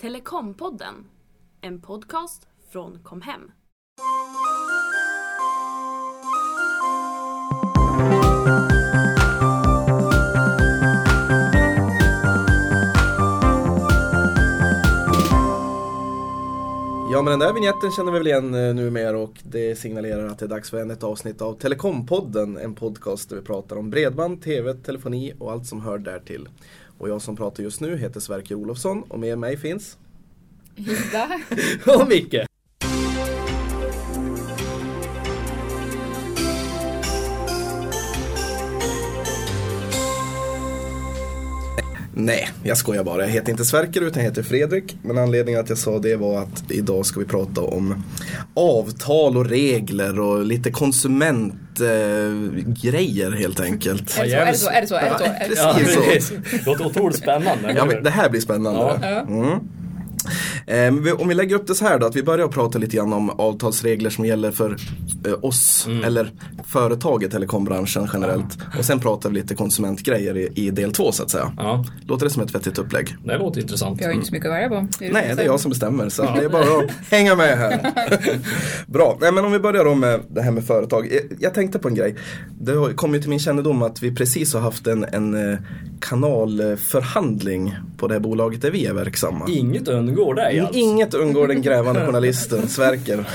Telekompodden, en podcast från Comhem. Ja men den där vignetten känner vi väl igen eh, numera och det signalerar att det är dags för ännu ett avsnitt av Telekompodden, en podcast där vi pratar om bredband, tv, telefoni och allt som hör därtill. Och jag som pratar just nu heter Sverker Olofsson och med mig finns Hilda. och Micke. Nej, jag skojar bara. Jag heter inte Sverker utan jag heter Fredrik. Men anledningen att jag sa det var att idag ska vi prata om avtal och regler och lite konsumentgrejer helt enkelt. Är det så? Är det så? Är det så? Är det så? Är det så? Ja, så. precis. Det låter otroligt spännande. Ja, det här blir spännande. Ja. Mm. Eh, Om vi lägger upp det så här då, att vi börjar prata lite grann om avtalsregler som gäller för eh, oss Mm. eller företaget telekombranschen generellt. Och sen pratar vi lite konsumentgrejer i, i del två så att säga. Ja, Låter det som ett vettigt upplägg? det låter intressant. Vi har ju inte så mycket att välja på. Nej, det är jag som bestämmer så det är bara att hänga med här. Bra, Nej, men om vi börjar då med det här med företag. Jag, jag tänkte på en grej. Det har kommit till min kännedom att vi precis har haft en, en eh, kanalförhandling på det här bolaget där vi är verksamma. Inget undgår dig alltså. Inget undgår den grävande journalisten Sverker.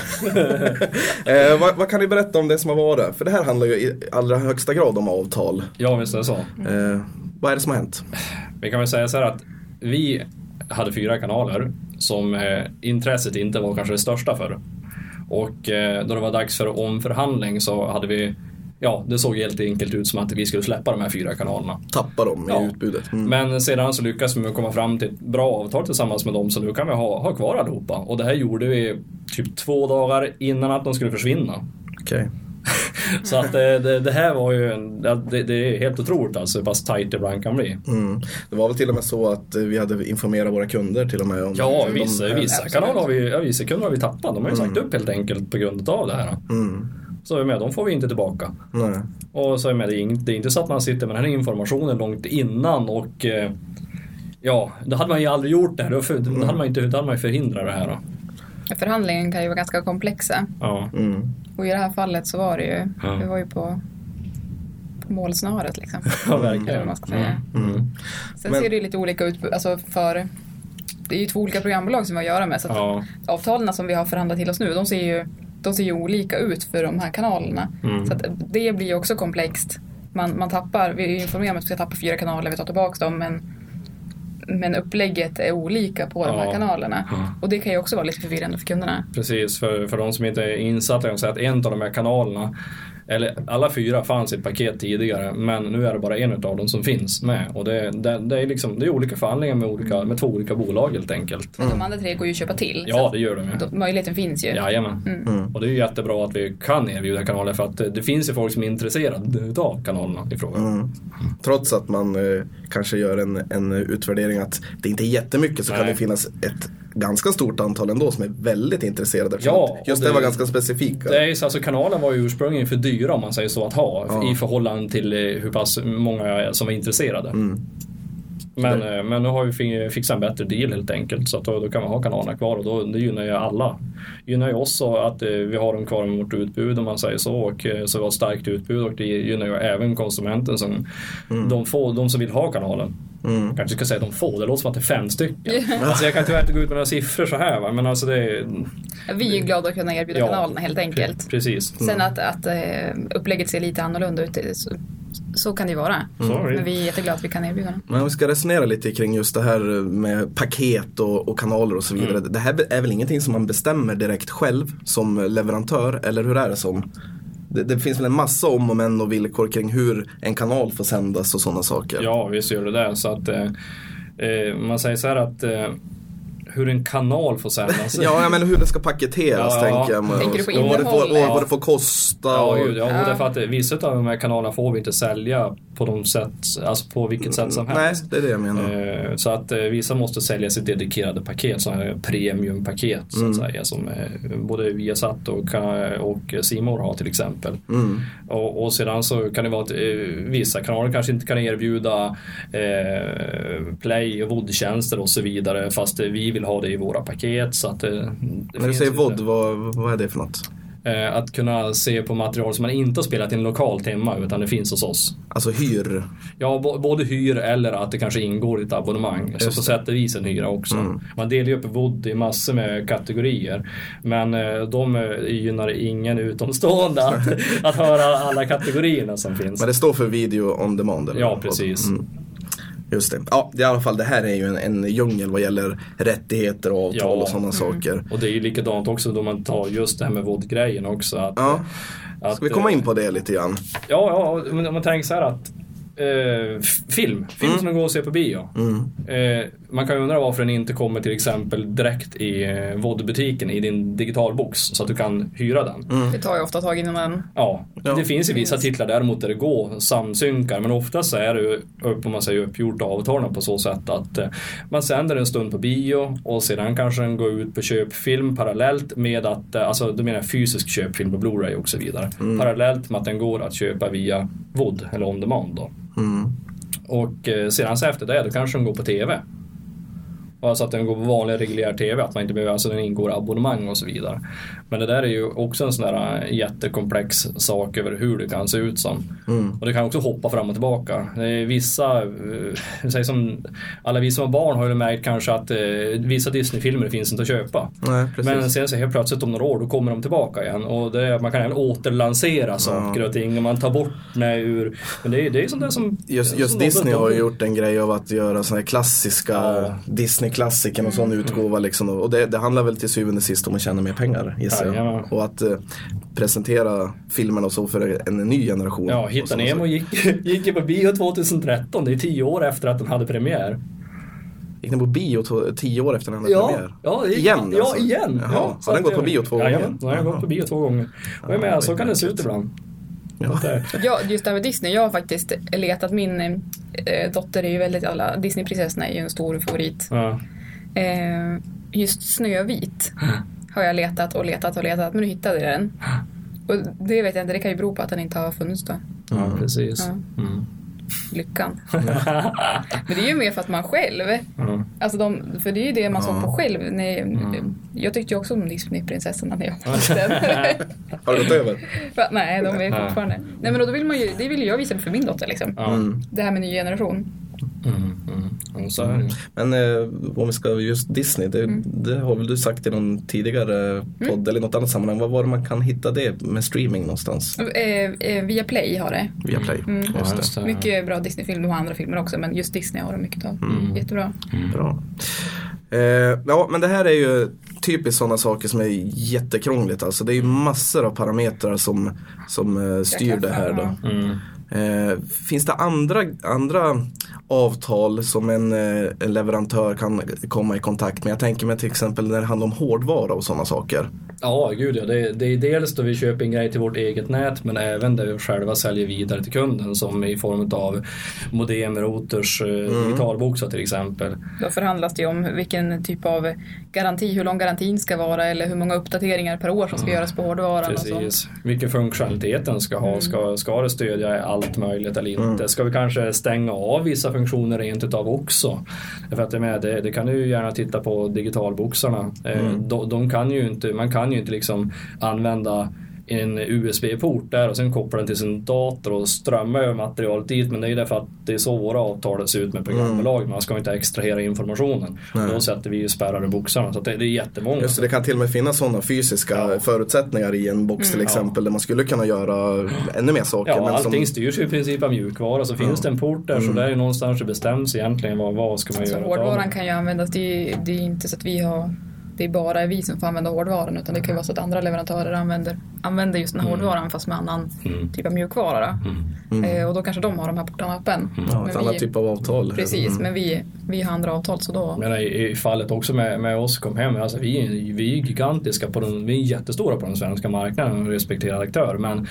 eh, vad, vad kan ni berätta om det som har varit? För det här handlar ju i allra högsta grad om avtal. Ja, visst är det så. Eh, vad är det som har hänt? Vi kan väl säga så här att vi hade fyra kanaler som eh, intresset inte var kanske det största för. Och eh, då det var dags för omförhandling så hade vi Ja, det såg helt enkelt ut som att vi skulle släppa de här fyra kanalerna. Tappa dem Ja. i utbudet. Mm. Men sedan så lyckades vi komma fram till ett bra avtal tillsammans med dem så nu kan vi ha, ha kvar allihopa. Och det här gjorde vi typ två dagar innan att de skulle försvinna. Okej. Så att det, det, det här var ju, en- det, det är helt otroligt alltså hur pass tajt det ibland kan bli. Mm. Det var väl till och med så att eh, vi hade informerat våra kunder till och med om Ja, vissa, de vissa kanaler har vi, ja, vissa kunder har vi tappat. De har ju sagt upp helt enkelt på grund av det här. Mm. Så är vi med, de får vi inte tillbaka. Nej. Och så är vi med, det är inte, det är inte så att man sitter med den här informationen långt innan och eh, Ja, då hade man ju aldrig gjort det här. Då, för, då hade man inte, då hade man ju förhindrat det här. Då. Förhandlingen kan ju vara ganska komplexa. Ja. Mm. Och i det här fallet så var det ju, Ja. vi var ju på, målsnöret liksom. Ja, verkligen. man ska säga. Mm. Sen Men- ser det ju lite olika ut, alltså för det är ju två olika programbolag som vi har att göra med. Så att Ja. avtalen som vi har förhandlat till oss nu, de ser ju, de ser ju olika ut för de här kanalerna. Mm. Så det blir ju också komplext. Man, man tappar, vi informerar om att vi ska tappa fyra kanaler, vi tar tillbaka dem, men, men upplägget är olika på de här Ja. kanalerna. Ja. Och det kan ju också vara lite förvirrande för kunderna. Precis, för, för de som inte är insatta jag säga att en av de här kanalerna eller alla fyra fanns i ett paket tidigare men nu är det bara en av dem som finns med. Och det, det, det, är, liksom, det är olika förhandlingar med, olika, med två olika bolag helt enkelt. De andra tre går ju att köpa till. Ja, det gör de ju. att möjligheten finns ju. Jajamän. Mm. Och det är ju jättebra att vi kan erbjuda kanaler för att det, finns ju folk som är intresserade av kanalerna i fråga. Mm. Trots att man eh, kanske gör en, en utvärdering att det inte är jättemycket så kan Nej. det finnas ett ganska stort antal ändå som är väldigt intresserade. Ja, just det, det- var ganska specifika. Det är alltså kanalen var ju ursprungligen för dyra om man säger så att ha Ja. i förhållande till eh, hur pass många som var intresserade. Mm. Men, eh, men nu har vi fi- fixat en bättre deal helt enkelt så att då, då kan vi ha kanalerna kvar och då, det gynnar ju alla. Det gynnar ju oss att eh, vi har dem kvar med vårt utbud om man säger så och så vi har ett starkt utbud och det gynnar ju även konsumenten som de, får, de som vill ha kanalen. Mm. Kanske ska säga de få, det låter som att det är fem stycken. Alltså jag kan tyvärr inte gå ut med några siffror så här va? men alltså det är... Vi är ju glada att kunna erbjuda Ja. kanalerna helt enkelt. Pre- Precis. Sen att, att eh, upplägget ser lite annorlunda ut, så, så kan det ju vara. Sorry. Men vi är jätteglada att vi kan erbjuda dem. Men om vi ska resonera lite kring just det här med paket och, och kanaler och så vidare. Mm. Det här är väl ingenting som man bestämmer direkt själv som leverantör, eller hur är det som? Det, det finns väl en massa om och men och villkor kring hur en kanal får sändas och sådana saker. Ja, visst gör det det. Så att, eh, eh man säger så här att eh, hur en kanal får sändas. Ja, menar hur det ska paketeras Ja, tänker jag. Tänker du på och vad det, får, och innehållet? vad det får kosta. Ja, och, gud, ja, och därför att vissa av de här kanalerna får vi inte sälja på de sätt, alltså på vilket sätt som Nej, helst. det är det jag menar. Eh, Så att eh, vissa måste sälja sitt dedikerade paket, så här premiumpaket så Mm. att säga. Som eh, både Viasat och, och Simor har till exempel. Mm. Och, och sedan så kan det vara att vissa kanaler kanske inte kan erbjuda eh, play och vodtjänster och så vidare fast vi vill vill ha det i våra paket. Så att det, det När du säger VOD, vad, vad är det för något? Eh, att kunna se på material som man inte har spelat i en lokal timma utan det finns hos oss. Alltså hyr. Ja, både hyr eller att det kanske ingår i ett abonnemang. Så på sätt och vis en hyra också. Man delar ju upp VOD i massor med kategorier. Men eh, de eh, gynnar ingen utomstående att, att höra alla kategorierna som finns. Men det står för video on demand? Eller? Ja, precis. Mm. Just det. Ja, i alla fall, det här är ju en, en djungel vad gäller rättigheter och avtal Ja. och sådana saker. Och det är ju likadant också då man tar just det här med VOD-grejen också. Att, Ja. att, Ska vi komma eh, in på det lite grann? Ja, ja men om man tänker så här att eh, film, film som de går och ser på bio. Eh, man kan ju undra varför den inte kommer till exempel direkt i eh, VOD-butiken i din digitalbox så att du kan hyra den. Det tar ju ofta tag innan den... Ja, Ja. det finns ju vissa titlar däremot där det går samsynkar men oftast så är det ju upp, om man säger uppgjort avtalen på så sätt att eh, man sänder en stund på bio och sedan kanske den går ut på köpfilm parallellt med att, eh, alltså då menar jag fysisk köpfilm på Blu-ray och så vidare. Parallellt med att den går att köpa via VOD eller on demand då. Mm. Och sedan så efter det då kanske den går på TV. Alltså att den går på vanlig reguljär TV, att man inte behöver, alltså den ingår abonnemang och så vidare. Men det där är ju också en sån där äh, jättekomplex sak över hur det kan se ut som. Och det kan också hoppa fram och tillbaka. Vissa, eh, säg som, alla vi som har barn har ju märkt kanske att eh, vissa Disney-filmer finns inte att köpa. Nej. Men sen så helt plötsligt om några år då kommer de tillbaka igen och det, man kan även återlansera saker och ting och man tar bort det ur... Men det är, det är sånt där som... Just, just som Disney har ju gjort en grej av att göra såna här klassiska Ja. Disney-klassiker och sån Mm. utgåva liksom. Och det, det handlar väl till syvende och sist om att tjäna mer pengar gissar jag. Och att eh, presentera filmerna och så för en, en ny generation. Ja, Hitta Nemo gick, gick ju på bio 2013. Det är tio år efter att den hade premiär. Gick den på bio to- tio år efter den hade Ja, premiär? ja, gick- igen ja, alltså. igen. Jaha, Ja, så har den gått på bio två gånger? den har gått på bio två gånger. Och jag menar, så kan det se ut ibland. Ja. Ja, just det här med Disney. Jag har faktiskt letat. Min eh, dotter är ju väldigt, alla Disneyprinsessorna är ju en stor favorit. Ja. Eh, just Snövit har jag letat och letat och letat men nu hittade jag den. Och det vet jag inte, det kan ju bero på att den inte har funnits då. ja, precis. Ja. Mm. Lyckan. men det är ju mer för att man själv, Ja. Alltså de, för det är ju det man såg på själv. När, Jag tyckte ju också om Disneyprinsessorna när jag var liten. Har det gått över? Nej, de är fortfarande. Nej men då vill man ju, det vill jag visa för min dotter liksom. Ja. Det här med ny generation. Mm. Mm. Så är det ju. Men eh, om vi ska just Disney, det, Mm. det har väl du sagt i någon tidigare podd eller i något annat sammanhang. Vad var det man kan hitta det med streaming någonstans? Eh, eh, via Play har det. Via Play. Mm. Just Just det. Mycket bra Disney-film, de har andra filmer också men just Disney har de mycket av. Jättebra. Bra. Eh, ja men det här är ju typiskt sådana saker som är jättekrångligt. Alltså det är ju massor av parametrar som, som eh, styr det här då. Eh, finns det andra, andra avtal som en, eh, en leverantör kan komma i kontakt med? Jag tänker mig till exempel när det handlar om hårdvara och sådana saker. Ja, gud ja. Det, det är dels då vi köper en grej till vårt eget nät men även där vi själva säljer vidare till kunden som i form av modem, routers, eh, digitalboxar till exempel. Då förhandlas det om vilken typ av garanti, hur lång garantin ska vara eller hur många uppdateringar per år som ska göras på hårdvaran. Precis. Vilken funktionalitet den ska ha. Ska, ska det stödja allt möjligt eller inte? Ska vi kanske stänga av vissa funktioner rent utav också? För att det, med, det, det kan du ju gärna titta på digitalboxarna. Eh, De, de kan ju inte, man kan ju inte liksom använda en USB-port där och sen koppla den till sin dator och strömma över materialet dit. Men det är ju därför att det är så våra avtal ser ut med programbolagen. Man ska inte extrahera informationen. Då sätter vi ju spärrar i boxarna. Så att det, det är jättemånga. Just det, det kan till och med finnas sådana fysiska förutsättningar i en box till exempel där man skulle kunna göra ännu mer saker. Ja, men allting som, styrs ju i princip av mjukvara. Så finns det en port där så där är någonstans det bestäms egentligen vad, vad ska man Så göra. hårdvaran kan ju användas, det är, det är inte så att vi har det är bara vi som får använda hårdvaran utan det kan ju vara så att andra leverantörer använder, använder just den här hårdvaran fast med annan Mm. typ av mjukvara. Då. Eh, och då kanske de har de här portarna öppen. ja, ett annat typ av avtal. Precis, men vi, vi har andra avtal så då... Men i, i fallet också med, med oss kom hem, alltså vi, är- vi är gigantiska på den, vi är jättestora på den svenska marknaden och respekterad aktör. Men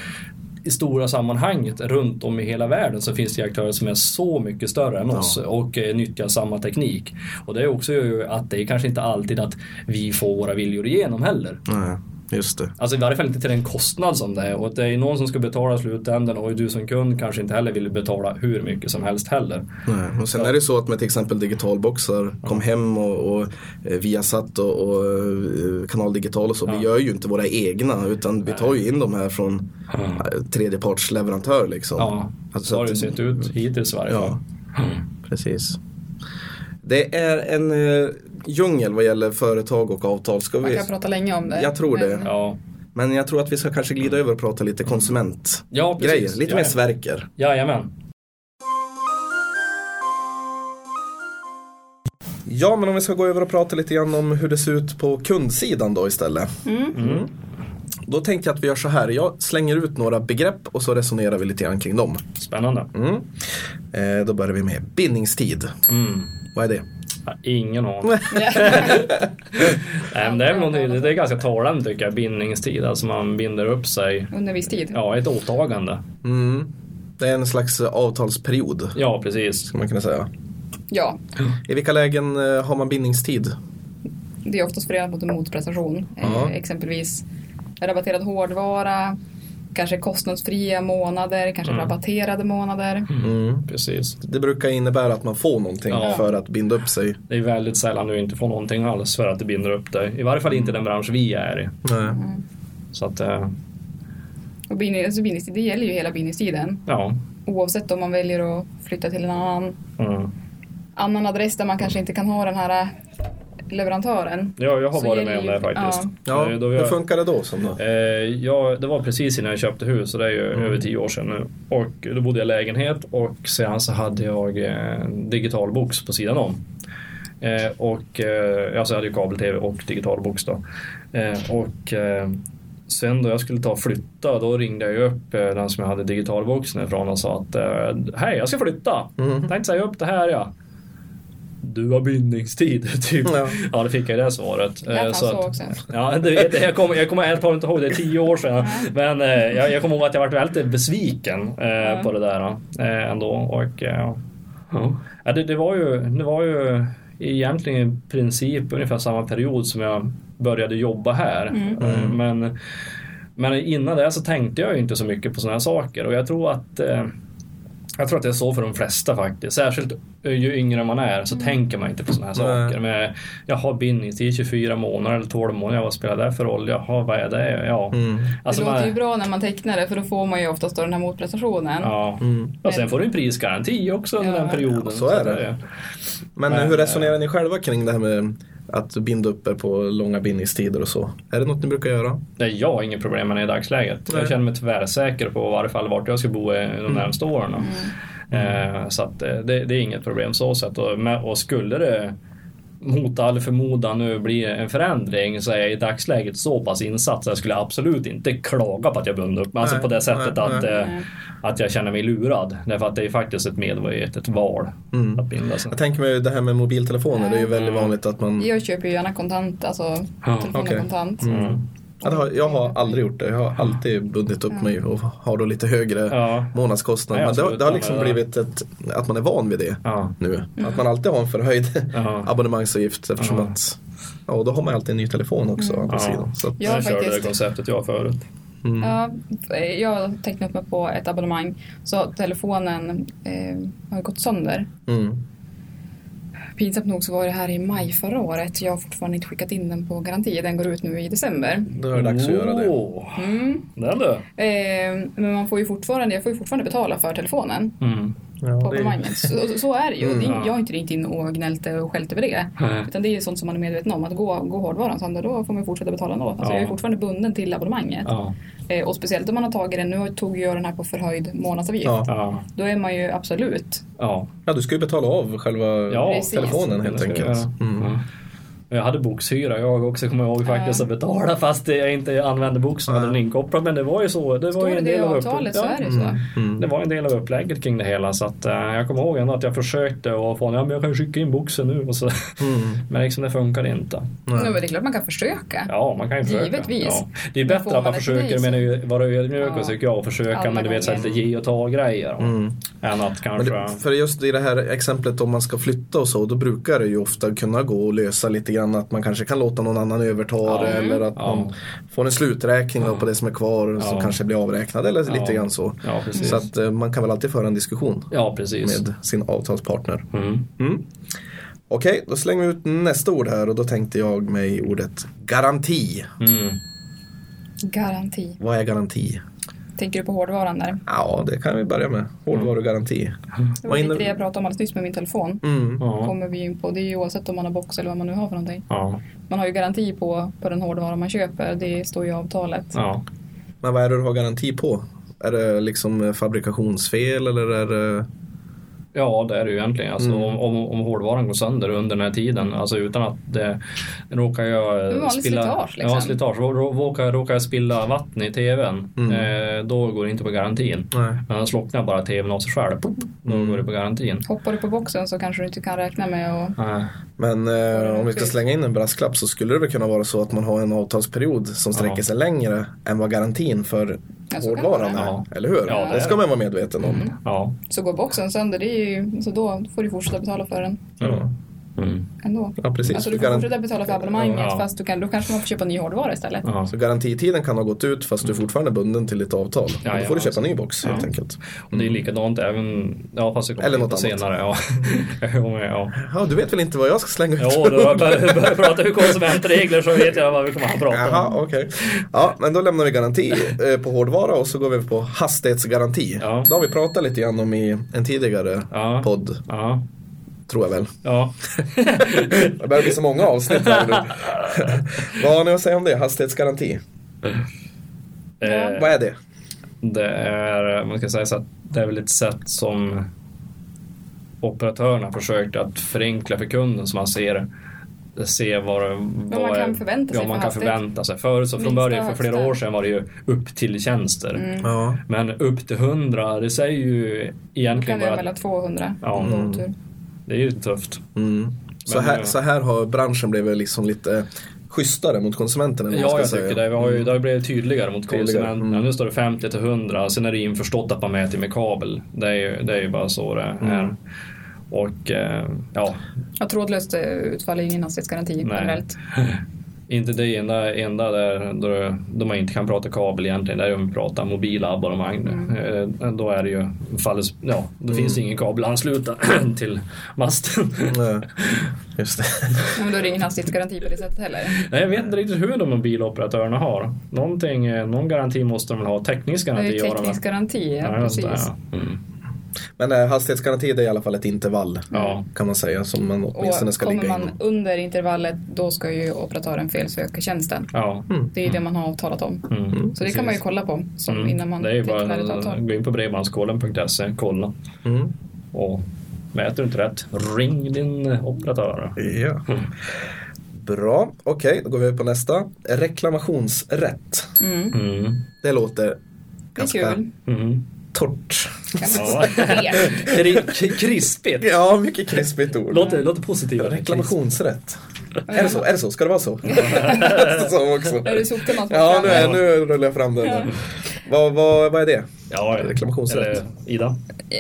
i stora sammanhanget runt om i hela världen så finns det aktörer som är så mycket större än oss och eh, nyttjar samma teknik. Och det är också ju att det är kanske inte alltid att vi får våra viljor igenom heller. Nej, Just det. Alltså i varje fall inte till den kostnad som det är. Och det är någon som ska betala slutändan och du som kund kanske inte heller vill betala hur mycket som helst heller. Nej. Och sen är det så att med till exempel digitalboxar, kom hem och, och eh, Viasat och, och eh, Kanal Digital och så. Vi gör ju inte våra egna utan vi tar ju in de här från eh, tredjepartsleverantör liksom. Ja, Alltså så har det sett ut hittills i varje fall. Ja, precis. Det är en djungel vad gäller företag och avtal. Ska Man vi... kan prata länge om det. Jag tror det. men- Ja, Men jag tror att vi ska kanske glida över och prata lite konsumentgrejer. ja precis. Lite ja, mer Sverker. Jajamän. Ja, men om vi ska gå över och prata lite grann om hur det ser ut på kundsidan då istället. Mm. Då tänkte jag att vi gör så här. Jag slänger ut några begrepp och så resonerar vi lite grann kring dem. Spännande. Mm. Eh, då börjar vi med bindningstid. Mm. Vad är det? Ja, ingen aning. Nej, men det, är, nog- det är ganska talande tycker jag, bindningstid. Alltså man binder upp sig. Under viss tid. Ja, ett åtagande. Mm. Det är en slags eh, avtalsperiod, Ja, precis. skulle man kunna säga. Ja, I vilka lägen eh, har man bindningstid? det är oftast förenat mot en motprestation. Eh, exempelvis rabatterad hårdvara, kanske kostnadsfria månader, kanske rabatterade månader. Mm. Precis. Det brukar innebära att man får någonting Ja. för att binda upp sig. Det är väldigt sällan du inte får någonting alls för att det binder upp dig. I varje fall inte den bransch vi är i. Nej. Så att, eh, Och bindning, alltså bindningstid, det gäller ju hela bindningstiden. ja. Oavsett om man väljer att flytta till en annan, Mm. annan adress där man kanske inte kan ha den här leverantören. Ja, jag har Så varit med om det faktiskt. Ja, Eh, då hur funkar det då? Som då? eh, ja, det var precis innan jag köpte hus, och det är ju över tio år sedan nu. Och då bodde jag i lägenhet och sen så hade jag eh, digital box på sidan om. Eh, och eh, alltså jag hade ju kabel-tv och digital box då. Eh, och eh, sen då jag skulle ta och flytta, då ringde jag ju upp eh, den som jag hade digitalboxen ifrån och sa att eh, hej, jag ska flytta. Mm. Tänkte säga upp det här ja. Du har bindningstid, typ. Ja. Ja, det fick jag det svaret. Lät Eh, han så så att- också? Ja, det, jag kommer jag kommer helt inte ihåg, det är tio år sedan. Men eh, jag, jag kommer ihåg att jag varit väldigt besviken eh, på det där eh, ändå. Och, eh, ja, det, det, var ju, det var ju egentligen i princip ungefär samma period som jag började jobba här. Eh, Men, men innan det så tänkte jag ju inte så mycket på sådana här saker och jag tror att eh, jag tror att det är så för de flesta faktiskt. Särskilt ju yngre man är så tänker man inte på sådana här Nej. saker. Men jag har bindningstid 24 månader eller 12 månader. Vad spelar det för roll? Jaha, vad är det? Ja. Mm. Alltså, det låter man- ju bra när man tecknar det för då får man ju oftast den här motprestationen. Ja. Mm. Och sen får du en prisgaranti också under Ja. den perioden. Ja, så är att det. Men, Men, hur resonerar ni själva kring det här med att binda upp er på långa bindningstider och så? Är det något ni brukar göra? Är jag har inget problem med det i dagsläget. Nej. Mm. Jag känner mig tvärsäker på i varje fall vart jag ska bo i de närmaste åren. Eh, så att eh, det, det är inget problem så sätt. Och, och skulle det mot all förmodan nu bli en förändring så är jag i dagsläget så pass insatt så jag skulle absolut inte klaga på att jag bundit upp mig. Alltså Nej, på det sättet nej, att, nej. Att jag känner mig lurad. Därför att det är faktiskt ett medvetet val Mm. att binda sig. Jag tänker mig det här med mobiltelefoner, det är ju väldigt vanligt att man Jag köper ju gärna kontant, alltså Ja, telefonen okej. kontant. Mm. Jag har aldrig gjort det. Jag har alltid bundit upp mig och har då lite högre Ja. månadskostnad. Men det, har- det har liksom blivit ett, att man är van vid det Ja. nu. Att man alltid har en förhöjd Ja. abonnemangsavgift eftersom Ja. att Ja, och då har man alltid en ny telefon också andra Ja. sidan. Så att, Ja, jag körde det konceptet jag förut. Mm. Ja, jag tecknade upp mig på ett abonnemang så telefonen eh, har gått sönder. Mm. Pinsamt nog så var det här i maj förra året. Jag har fortfarande inte skickat in den på garanti. Den går ut nu i december. Då är det dags att göra det. Mm. Den du. Eh, men man får ju fortfarande, jag får ju fortfarande betala för telefonen Mm. Ja, på det abonnemanget. Så, så är det ju. Det är, Ja. jag har inte ringt in och gnällt och skällt över det. Nej. Utan det är ju sånt som man är medveten om. Att gå, gå hårdvaran sönder, då får man fortsätta betala ändå. Alltså Ja. Jag är fortfarande bunden till abonnemanget. Ja. Eh, och speciellt om man har tagit den, nu tog jag den här på förhöjd månadsavgift. Då är man ju absolut Ja. ja, du ska ju betala av själva telefonen helt enkelt. Mm. Ja. Jag hade boxhyra jag också kommer ihåg faktiskt Ja. att betala fast jag inte använde boxen hade den inkopplad. Men det var ju så. Det var Står ju det en det i del av avtalet så ja. är det så. Mm. Det var en del av upplägget kring det hela så att eh, jag kommer ihåg ändå att jag försökte och få ja men jag kan ju skicka in boxen nu och så. Mm. Men liksom det funkade inte. Nej, men det är klart man kan försöka. Ja, man kan ju försöka. Givetvis. Ja. Det är bättre att man försöker men ju vara ödmjuk Ja. och tycker jag och försöka Alla men du vet så ge och ta grejer. Mm. Än att kanske... det, för just i det här exemplet om man ska flytta och så, då brukar det ju ofta kunna gå att lösa lite grann grann att man kanske kan låta någon annan överta det eller att Ja. man får en sluträkning då på det som är kvar som Ja. kanske blir avräknad eller lite Ja. grann så. Ja. Så att eh, man kan väl alltid föra en diskussion Ja, med sin avtalspartner. Mm. Mm. Okej, då slänger vi ut nästa ord här och då tänkte jag mig ordet garanti. Mm. Garanti. Vad är garanti? Tänker du på hårdvaran där? Ja, det kan vi börja med. Hårdvarugaranti. Det var lite det jag pratade om alldeles nyss med min telefon. Mm. Ja. kommer vi in på. Det är ju oavsett om man har box eller vad man nu har för någonting. Ja. Man har ju garanti på, på den hårdvara man köper. Det står ju i avtalet. Ja. Men vad är det du har garanti på? Är det liksom fabrikationsfel eller är det... Ja, det är det ju egentligen. Alltså, Mm. om, om, om hårdvaran går sönder under den här tiden, alltså utan att det råkar jag är vanligt slitage, liksom. Ja, slitage. Rå- rå- Råkar, råkar jag spilla vatten i tvn, Mm. eh, då går det inte på garantin. Nej. Men slocknar bara tvn av sig själv, pop, då Mm. går det på garantin. Hoppar du på boxen så kanske du inte kan räkna med att... Nej. Men eh, om vi ska slänga in en brasklapp så skulle det väl kunna vara så att man har en avtalsperiod som sträcker Ja. sig längre än vad garantin för Ja, hårdvaran vara. är. Ja. Eller hur? Ja, det det ska man vara medveten om. Ja. Så går boxen sönder, det är ju, så då får du fortsätta betala för den Ja. Mm. ändå. ja, precis. Alltså du får fortsätta betala för abonnemanget Ja. fast du kan, då kanske man får köpa ny hårdvara istället. Ja. Så garantitiden kan ha gått ut fast du är fortfarande bunden till ditt avtal. Ja, då ja, får du köpa alltså. en ny box helt Ja. enkelt. Och det är likadant även, ja fast det kommer Eller något annat. senare. Ja. ja. Ja, du vet väl inte vad jag ska slänga ut? Jo, då börjar prata om konsumentregler så vet jag vad vi kommer att prata Jaha, om. okej. Ja, men då lämnar vi garanti eh, på hårdvara och så går vi på hastighetsgaranti. Ja. Det har vi pratat lite grann om i en tidigare Ja. podd, Ja. Tror jag väl. Ja. Det börjar bli så många avsnitt här nu. Vad har ni att säga om det? Hastighetsgaranti. Eh, Vad är det? Det är, man ska säga så att det är väl ett sätt som operatörerna försökt att förenkla för kunden så man ser se vad, vad man kan förvänta sig ja, för man kan förvänta sig. Förut så från början för flera år sedan var det ju upp till tjänster. Mm. Ja. Men upp till 100 det säger ju Då kan egentligen det vara bara mellan att 200 Ja. Mm. Det är ju tufft. Mm. Så, här, eh, så här har branschen blivit liksom lite schysstare mot konsumenterna. Ja, jag tycker säga. det. Vi har ju, det har blivit tydligare mot konsumenterna. mm. Nu står det 50 till 100. Sen är det införstått att man mäter med kabel. Det är ju, det är ju bara så det är. Mm. Och eh, ja, Ja, trådlöst eh, utfall är ingen hastighetsgaranti Nej. generellt. inte det enda, enda där då, då man inte kan prata kabel egentligen. Det är om vi pratar mobila abonnemang. Eh, Då är det ju, fallet, ja, då finns det ingen kabel ansluten till masten. Nej, Just det. Men då är det ingen hastighetsgaranti på det sättet heller. Nej, jag vet inte riktigt hur de mobiloperatörerna har. Någonting, eh, någon garanti måste de väl ha. Det är Täckningsgaranti ju har de väl? teknisk garanti, ja, precis. ja. Mm. Men eh, hastighetsgaranti det är i alla fall ett intervall. Ja. Kan man säga. Som man åtminstone Och ska kommer ligga man inom. under intervallet då ska ju operatören felsöka tjänsten. Ja. Det är det man har avtalat om. Mm. Så det kan man ju kolla på som Mm. innan man det är ju tecknar ett bara avtal. gå in på bredbandskollen.se, kolla. Mm. Och mäter du inte rätt, ring din operatör. Ja. Bra, okej då går vi på nästa. Reklamationsrätt. Mm. Mm. Det låter Det är ganska kul. Mm. torrt. Ja. Kri- Krispigt. Ja, mycket krispigt ord. Låter, låter positivt. Reklamationsrätt. Är det så? Är det så? Ska det vara så? så också. Är det som Ja, nu, är, nu rullar jag fram den. Vad, vad, vad är det? Ja, Reklamationsrätt. Ida?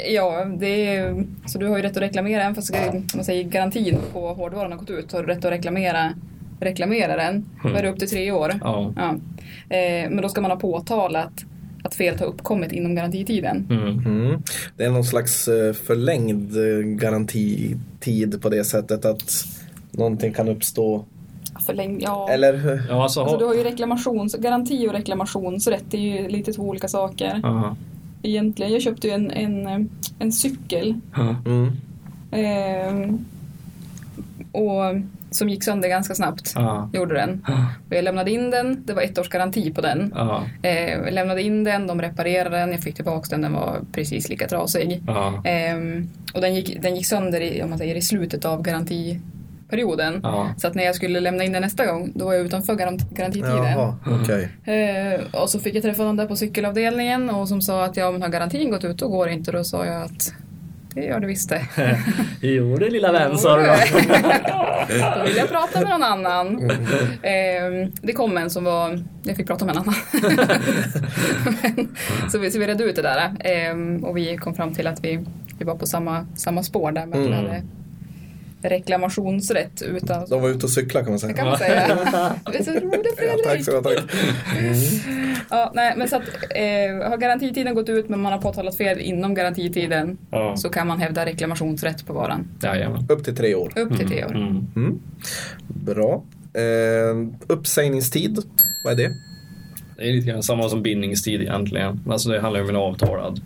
Ja, det är, så du har ju rätt att reklamera, även fast man säger garantin på hårdvaran har gått ut, så har du rätt att reklamera, reklamera den. Då är det upp till tre år. Ja. Ja. Eh, men då ska man ha påtalat att felet har uppkommit inom garantitiden. Mm. Mm. Det är någon slags eh, förlängd eh, garantitid på det sättet att någonting kan uppstå. Förläng, ja. Eller? Ja, alltså, Alltså du ha, har ju reklamations, garanti och reklamationsrätt, det är ju lite två olika saker. Aha. Egentligen, jag köpte ju en, en, en cykel. Mm. ehm, och, som gick sönder ganska snabbt. Ja. Gjorde den. Och jag lämnade in den, det var ett års garanti på den. Ja. Eh, jag lämnade in den, de reparerade den, jag fick tillbaka den, den var precis lika trasig. Ehm, och den gick, den gick sönder i, om man säger, i slutet av garantiperioden. Ja. Så att när jag skulle lämna in den nästa gång, då var jag utanför garant- garantitiden. Jaha, okej. Eh, och så fick jag träffa någon där på cykelavdelningen och som sa att ja, men har garantin gått ut då går det inte. Då sa jag att det gör det visst det. Jo, det lilla vän sa du då. Då vill jag prata med någon annan. Eh, det kom en som var, jag fick prata med en annan. Men, så, vi, så vi redde ut det där. Eh, och vi kom fram till att vi, vi var på samma, samma spår där. Med att vi Mm. hade reklamationsrätt utan De var ute och cyklade kan man det säga. kan man säga. Det är så roligt Ja, tack Fredrik. så mycket. Tack. Ja, nej, men så att eh, har garantitiden gått ut men man har påtalat fel inom garantitiden Ja, så kan man hävda reklamationsrätt på varan. jajamän. Upp till tre år. Upp till tre år. Mm. Mm. Bra. Eh, uppsägningstid, vad är det? Det är lite grann samma som bindningstid egentligen. Alltså det handlar ju om en avtalad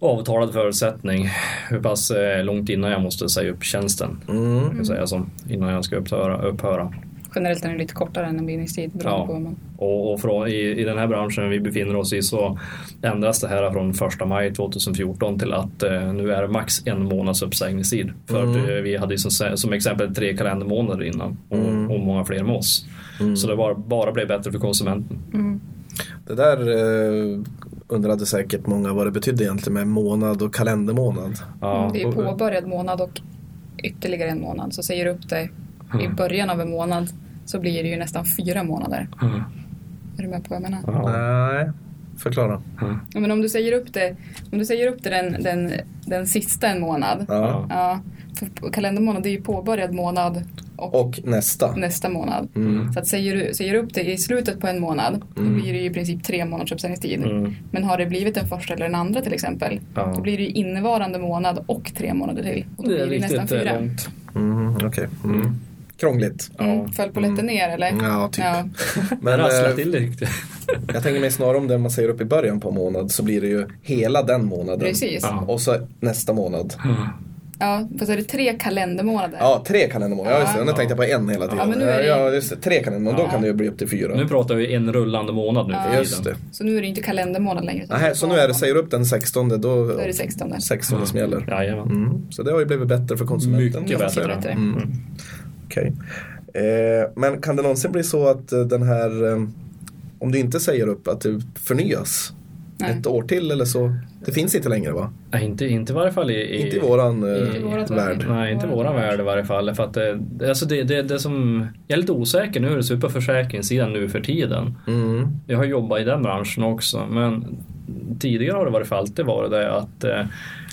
avtalad förutsättning. Hur pass eh, långt innan jag måste säga upp tjänsten. Mm. Kan jag säga som, innan jag ska upphöra. upphöra. Generellt är den lite kortare än en bindningstid Ja. på vad man... Och, och från, i, i den här branschen vi befinner oss i så ändras det här från 1 maj 2014 till att eh, nu är det max en månads uppsägningstid. För att, eh, vi hade ju som, som exempel tre kalendermånader innan och, och många fler med oss. Så det bara, bara blev bättre för konsumenten. Det där eh, undrade säkert många vad det betydde egentligen med månad och kalendermånad. Ja, Det är påbörjad månad och ytterligare en månad. Så säger du upp dig i Mm. början av en månad så blir det ju nästan fyra månader. Mm. Är du med på vad jag menar? Ja. Nej, förklara. Ja, men om du säger upp det, om du säger upp det den, den, den sista en månad. Ja. För kalendermånad det är ju påbörjad månad och, Och nästa. nästa månad. Mm. Så att säger du säger du upp det i slutet på en månad då blir det ju i princip tre månaders uppsägningstid. Mm. Men har det blivit den första eller den andra till exempel Ja. då blir det ju innevarande månad och tre månader till. Och då Det är blir det nästan fyra. eh, långt. Mm. Mm. Krångligt. Mm, föll polletten ner eller? Ja, typ. Ja. Men Rassla eh, till det riktigt. jag tänker mig snarare om det man säger upp i början på månad så blir det ju hela den månaden. Precis. Ja. Och så nästa månad. Ja, fast är det tre kalendermånader? Ja, tre kalendermånader. Ja, just det. Nu tänkte jag på en hela tiden. Ja, men nu är det- ja, just det. Tre kalendermånader. Då kan det ju bli upp till fyra. Nu pratar vi en rullande månad nu för tiden. Just det. Så nu är det inte kalendermånad längre. Nähä, så nu är det, säger du upp den 16 då, Då är det 16. 16 som gäller. Jajamän. Mm. Så det har ju blivit bättre för konsumenten. Mycket bättre. bättre. Mm. Okej. Eh, men kan det någonsin bli så att eh, den här, eh, om du inte säger upp, att det förnyas Nej. ett år till eller så? Det finns inte längre va? Nej, inte, inte i varje fall i, i, Inte i våran eh, i vårat värld. Nej, inte i våran värld i varje fall. För att det, alltså det, det, det som, jag är lite osäker nu hur det ser ut på försäkringssidan nu för tiden. Mm. Jag har jobbat i den branschen också men tidigare har det varit för alltid varit det att eh,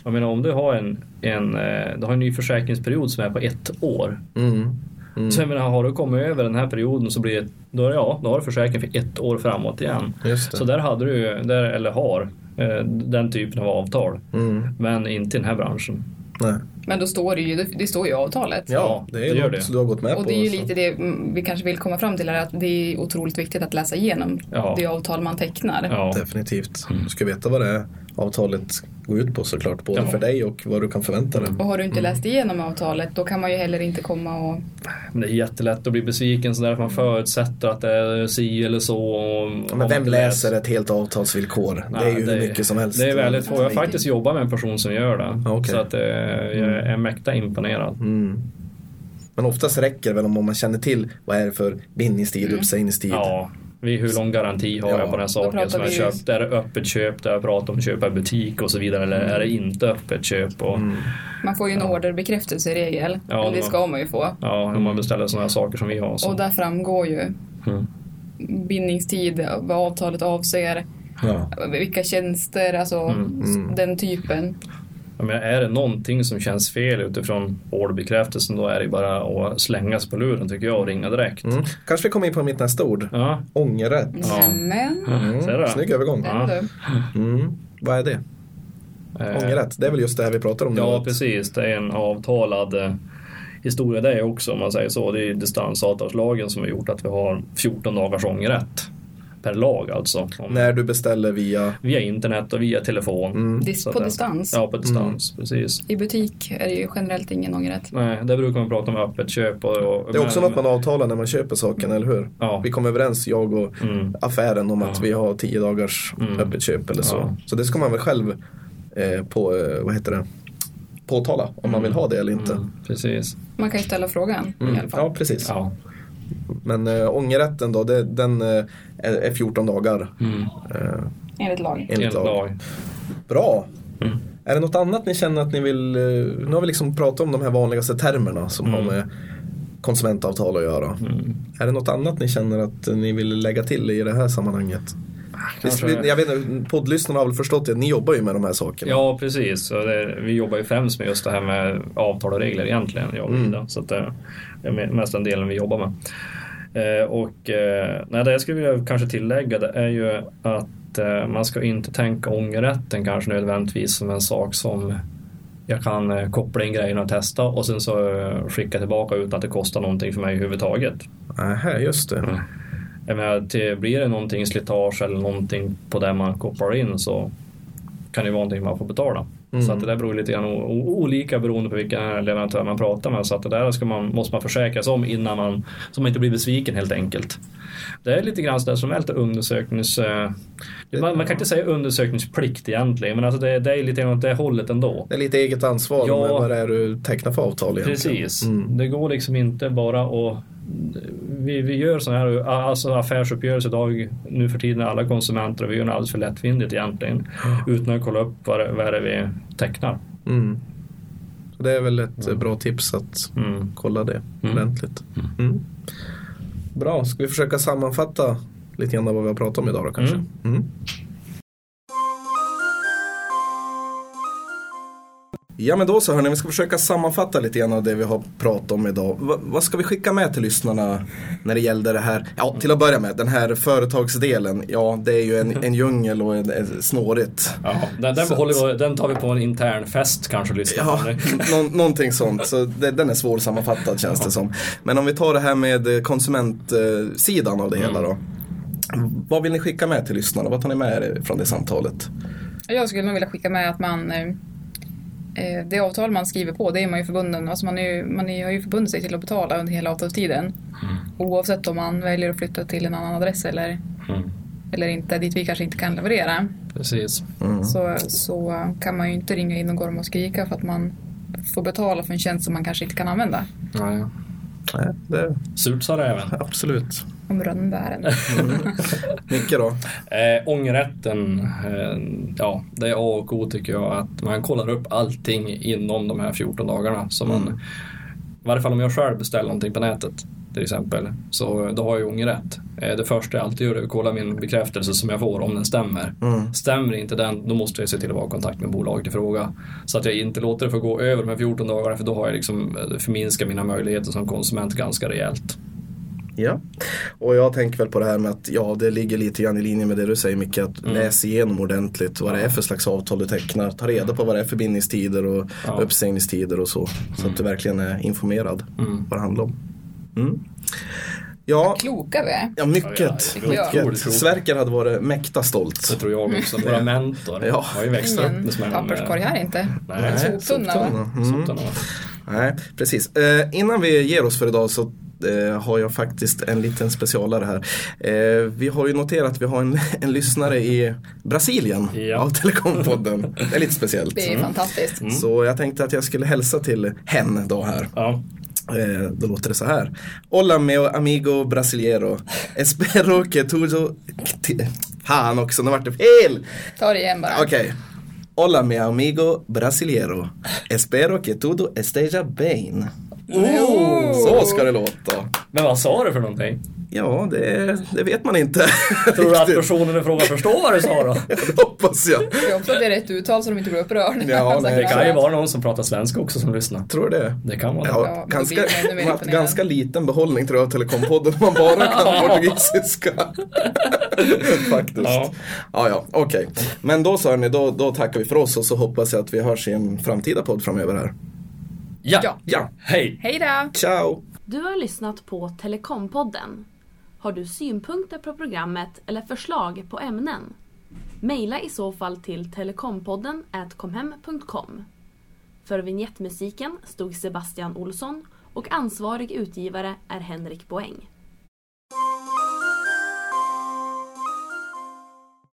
jag menar om du har en, en, eh, du har en ny försäkringsperiod som är på ett år. Mm. Mm. Så jag menar, har du kommit över den här perioden så blir det, då, är det, ja, då har du försäkring för ett år framåt igen. Just det. Så där hade du, där, eller har, eh, den typen av avtal. Mm. Men inte i den här branschen. Nej. Men då står det ju, det, står ju i avtalet. Ja, det är det något det. du har gått med Och på. det är ju så. lite det mm, vi kanske vill komma fram till är att det är otroligt viktigt att läsa igenom Ja. det avtal man tecknar. Ja. Definitivt. Du ska veta vad det är avtalet går ut på såklart. Både Ja. för dig och vad du kan förvänta dig. Och har du inte läst igenom avtalet då kan man ju heller inte komma och... Men det är jättelätt att bli besviken sådär för man förutsätter att det är si eller så. Och, Ja, men vem läser ett helt avtalsvillkor? det är ju hur mycket som helst. Det är väldigt få. Jag har faktiskt jobbat med en person som gör det. Okej. Så att eh, jag är mäkta imponerad. Mm. Men oftast räcker det väl om man känner till vad är det för bindningstid, uppsägningstid. Ja, hur lång garanti har Ja, jag på den här saken som jag vi- köpt? Är det öppet köp där jag pratar om att köpa i butik och så vidare eller är det inte öppet köp? Och, Man får ju en orderbekräftelse i regel. Ja, det ska man ju få. Ja, om man beställer sådana här saker som vi har. Så. Och där framgår ju Mm. bindningstid, vad avtalet avser, Ja. vilka tjänster, alltså Mm. den typen. Jag menar, är det någonting som känns fel utifrån orderbekräftelsen då är det bara att slängas på luren tycker jag och ringa direkt. Mm. Kanske vi kommer in på mitt nästa ord. Ja, Ångerrätt. Ja. Men, Mm. Ser du? Snygg övergång. du. Mm. Vad är det? eh, Ångerrätt, det är väl just det här vi pratar om nu. Ja, precis. Det är en avtalad eh, historia det också om man säger så. Det är distansavtalslagen som har gjort att vi har 14 dagars ångerrätt per lag alltså. Om, När du beställer via... Via internet och via telefon. Mm. Dis- på det- distans. Ja, på distans. Precis. I butik är det ju generellt ingen ångerrätt. Nej, där brukar man prata om öppet köp. Och, och, Det är också men- något man avtalar när man köper saken, eller hur? Ja. Vi kom överens, jag och Mm. affären, om att Ja. vi har 10 dagars Mm. öppet köp eller så. Ja. Så det ska man väl själv eh, på, eh, vad heter det? påtala om man vill ha det eller inte. Mm, precis. Man kan ju ställa frågan Mm. i alla fall. Ja, precis. Ja. Men äh, ångerrätten då, det, den äh, är, är 14 dagar. Mm. Äh, Enligt lag. enligt Enligt lag. lag. Bra! Mm. Är det något annat ni känner att ni vill, eh, nu har vi liksom pratat om de här vanligaste termerna som Mm. har med konsumentavtal att göra. Mm. Är det något annat ni känner att ni vill lägga till i det här sammanhanget? Kanske- jag vet inte, poddlyssnarna har väl förstått det, ni jobbar ju med de här sakerna. Ja, precis. Det, vi jobbar ju främst med just det här med avtal och regler egentligen, jag och Mm. Så att det är me- mest den delen vi jobbar med. Eh, och eh, nej, det jag skulle vilja kanske tillägga det är ju att eh, man ska inte tänka ångerrätten kanske nödvändigtvis som en sak som jag kan koppla in grejerna och testa och sen så skicka tillbaka utan att det kostar någonting för mig överhuvudtaget. Nähä, just det. Mm. Jag menar, blir det någonting slitage eller någonting på det man kopplar in så kan det vara någonting man får betala. Mm. Så att det där beror lite grann olika beroende på vilken leverantör man pratar med. Så att det där ska man, måste man försäkra sig om innan man, så man inte blir besviken helt enkelt. Det är lite grann sådär som är lite undersöknings... eh, Man, man kan inte säga undersökningsplikt egentligen, men alltså det, det är lite grann åt det hållet ändå. Det är lite eget ansvar Ja. med vad det är du tecknar för avtal egentligen. Precis. Mm. Det går liksom inte bara att vi, vi gör sådana här alltså affärsuppgörelser idag nu för tiden alla konsumenter och vi gör det alldeles för lättvindigt egentligen utan att kolla upp vad det, vad det är vi tecknar. Mm. Så det är väl ett eh, bra tips att Mm. kolla det Mm. ordentligt. Mm. Bra, ska vi försöka sammanfatta lite grann vad vi har pratat om idag då kanske? Ja men då så hörni, vi ska försöka sammanfatta lite grann av det vi har pratat om idag. Va, vad ska vi skicka med till lyssnarna när det gällde det här? Ja, till att börja med, den här företagsdelen. Ja, det är ju en, en djungel och en, en snårigt. Ja, den, den, vi, den tar vi på en intern fest kanske lyssna Ja, nå- någonting sånt. Så det, den är svår sammanfattad känns det som. Men om vi tar det här med konsumentsidan av det hela då. Vad vill ni skicka med till lyssnarna? Vad tar ni med er från det samtalet? Jag skulle nog vilja skicka med att man eh, det avtal man skriver på, det är man ju förbunden, alltså man, är ju, man är, har ju förbundit sig till att betala under hela avtalstiden. Oavsett om man väljer att flytta till en annan adress eller, Mm. eller inte, dit vi kanske inte kan leverera. Precis. Mm. Så, så kan man ju inte ringa in och gorma och skrika för att man får betala för en tjänst som man kanske inte kan använda. Nej. Nej, det, Surt sa räven. absolut. Om rönnbären. Micke då? Eh, ångerrätten, eh, ja det är A och O tycker jag att man kollar upp allting inom de här 14 dagarna. Så man, Mm. I varje fall om jag själv beställer någonting på nätet till exempel, så då har jag ångerrätt. Eh, det första jag alltid gör är att kolla min bekräftelse som jag får, om den stämmer. Mm. Stämmer inte den, då måste jag se till att vara i kontakt med bolaget i fråga. Så att jag inte låter det få gå över de här 14 dagarna, för då har jag liksom eh, förminskat mina möjligheter som konsument ganska rejält. Ja, och jag tänker väl på det här med att ja, det ligger lite grann i linje med det du säger Micke, att Mm. läs igenom ordentligt vad det är för slags avtal du tecknar. Ta reda på vad det är för bindningstider och Ja. uppsägningstider och så. Så att du verkligen är informerad Mm. vad det handlar om. Mm. Ja, Kloka vi är. ja, mycket. Ja, ja, mycket. Sverker hade varit mäkta Så stolt. tror jag också. Våra mentor Ja. har ju växt upp Ingen med smällen. papperskorg här inte. Nej, soptunna. Mm. Nej, precis. Eh, innan vi ger oss för idag så har jag faktiskt en liten specialare här. Eh, vi har ju noterat att vi har en, en lyssnare i Brasilien Ja. av Telekompodden. Det är lite speciellt. Det är fantastiskt. Så jag tänkte att jag skulle hälsa till hen då här. Ja. Eh, då låter det så här. Hola mio amigo brasileiro. Espero que tudo... Fan också, nu vart det fel! Ta det igen bara. Okej. Hola mi amigo brasileiro. Espero que tudo esteja bem. Oh. Så ska det låta. Men vad sa du för någonting? Ja, det, det vet man inte. Tror du att personen i fråga förstår vad du sa då? Det hoppas jag. Jag hoppas att det är rätt uttal så de inte blir upprörda. Ja, nej, Det kan ju vara någon som pratar svenska också som lyssnar. Tror du det? Det kan vara Ja, det. Ja, ganska, man haft ganska liten behållning tror jag av Telekompodden om man bara kan portugisiska. Faktiskt. Ja. Ja, ja, okej. Men då så hörni, då, då tackar vi för oss och så hoppas jag att vi hörs i en framtida podd framöver här. Ja. Ja. Ja, Hej! Hej då! ciao! Du har lyssnat på Telekompodden. Har du synpunkter på programmet eller förslag på ämnen? Maila i så fall till telekompodden komhem.com. För vignettmusiken stod Sebastian Olsson och ansvarig utgivare är Henrik Boäng.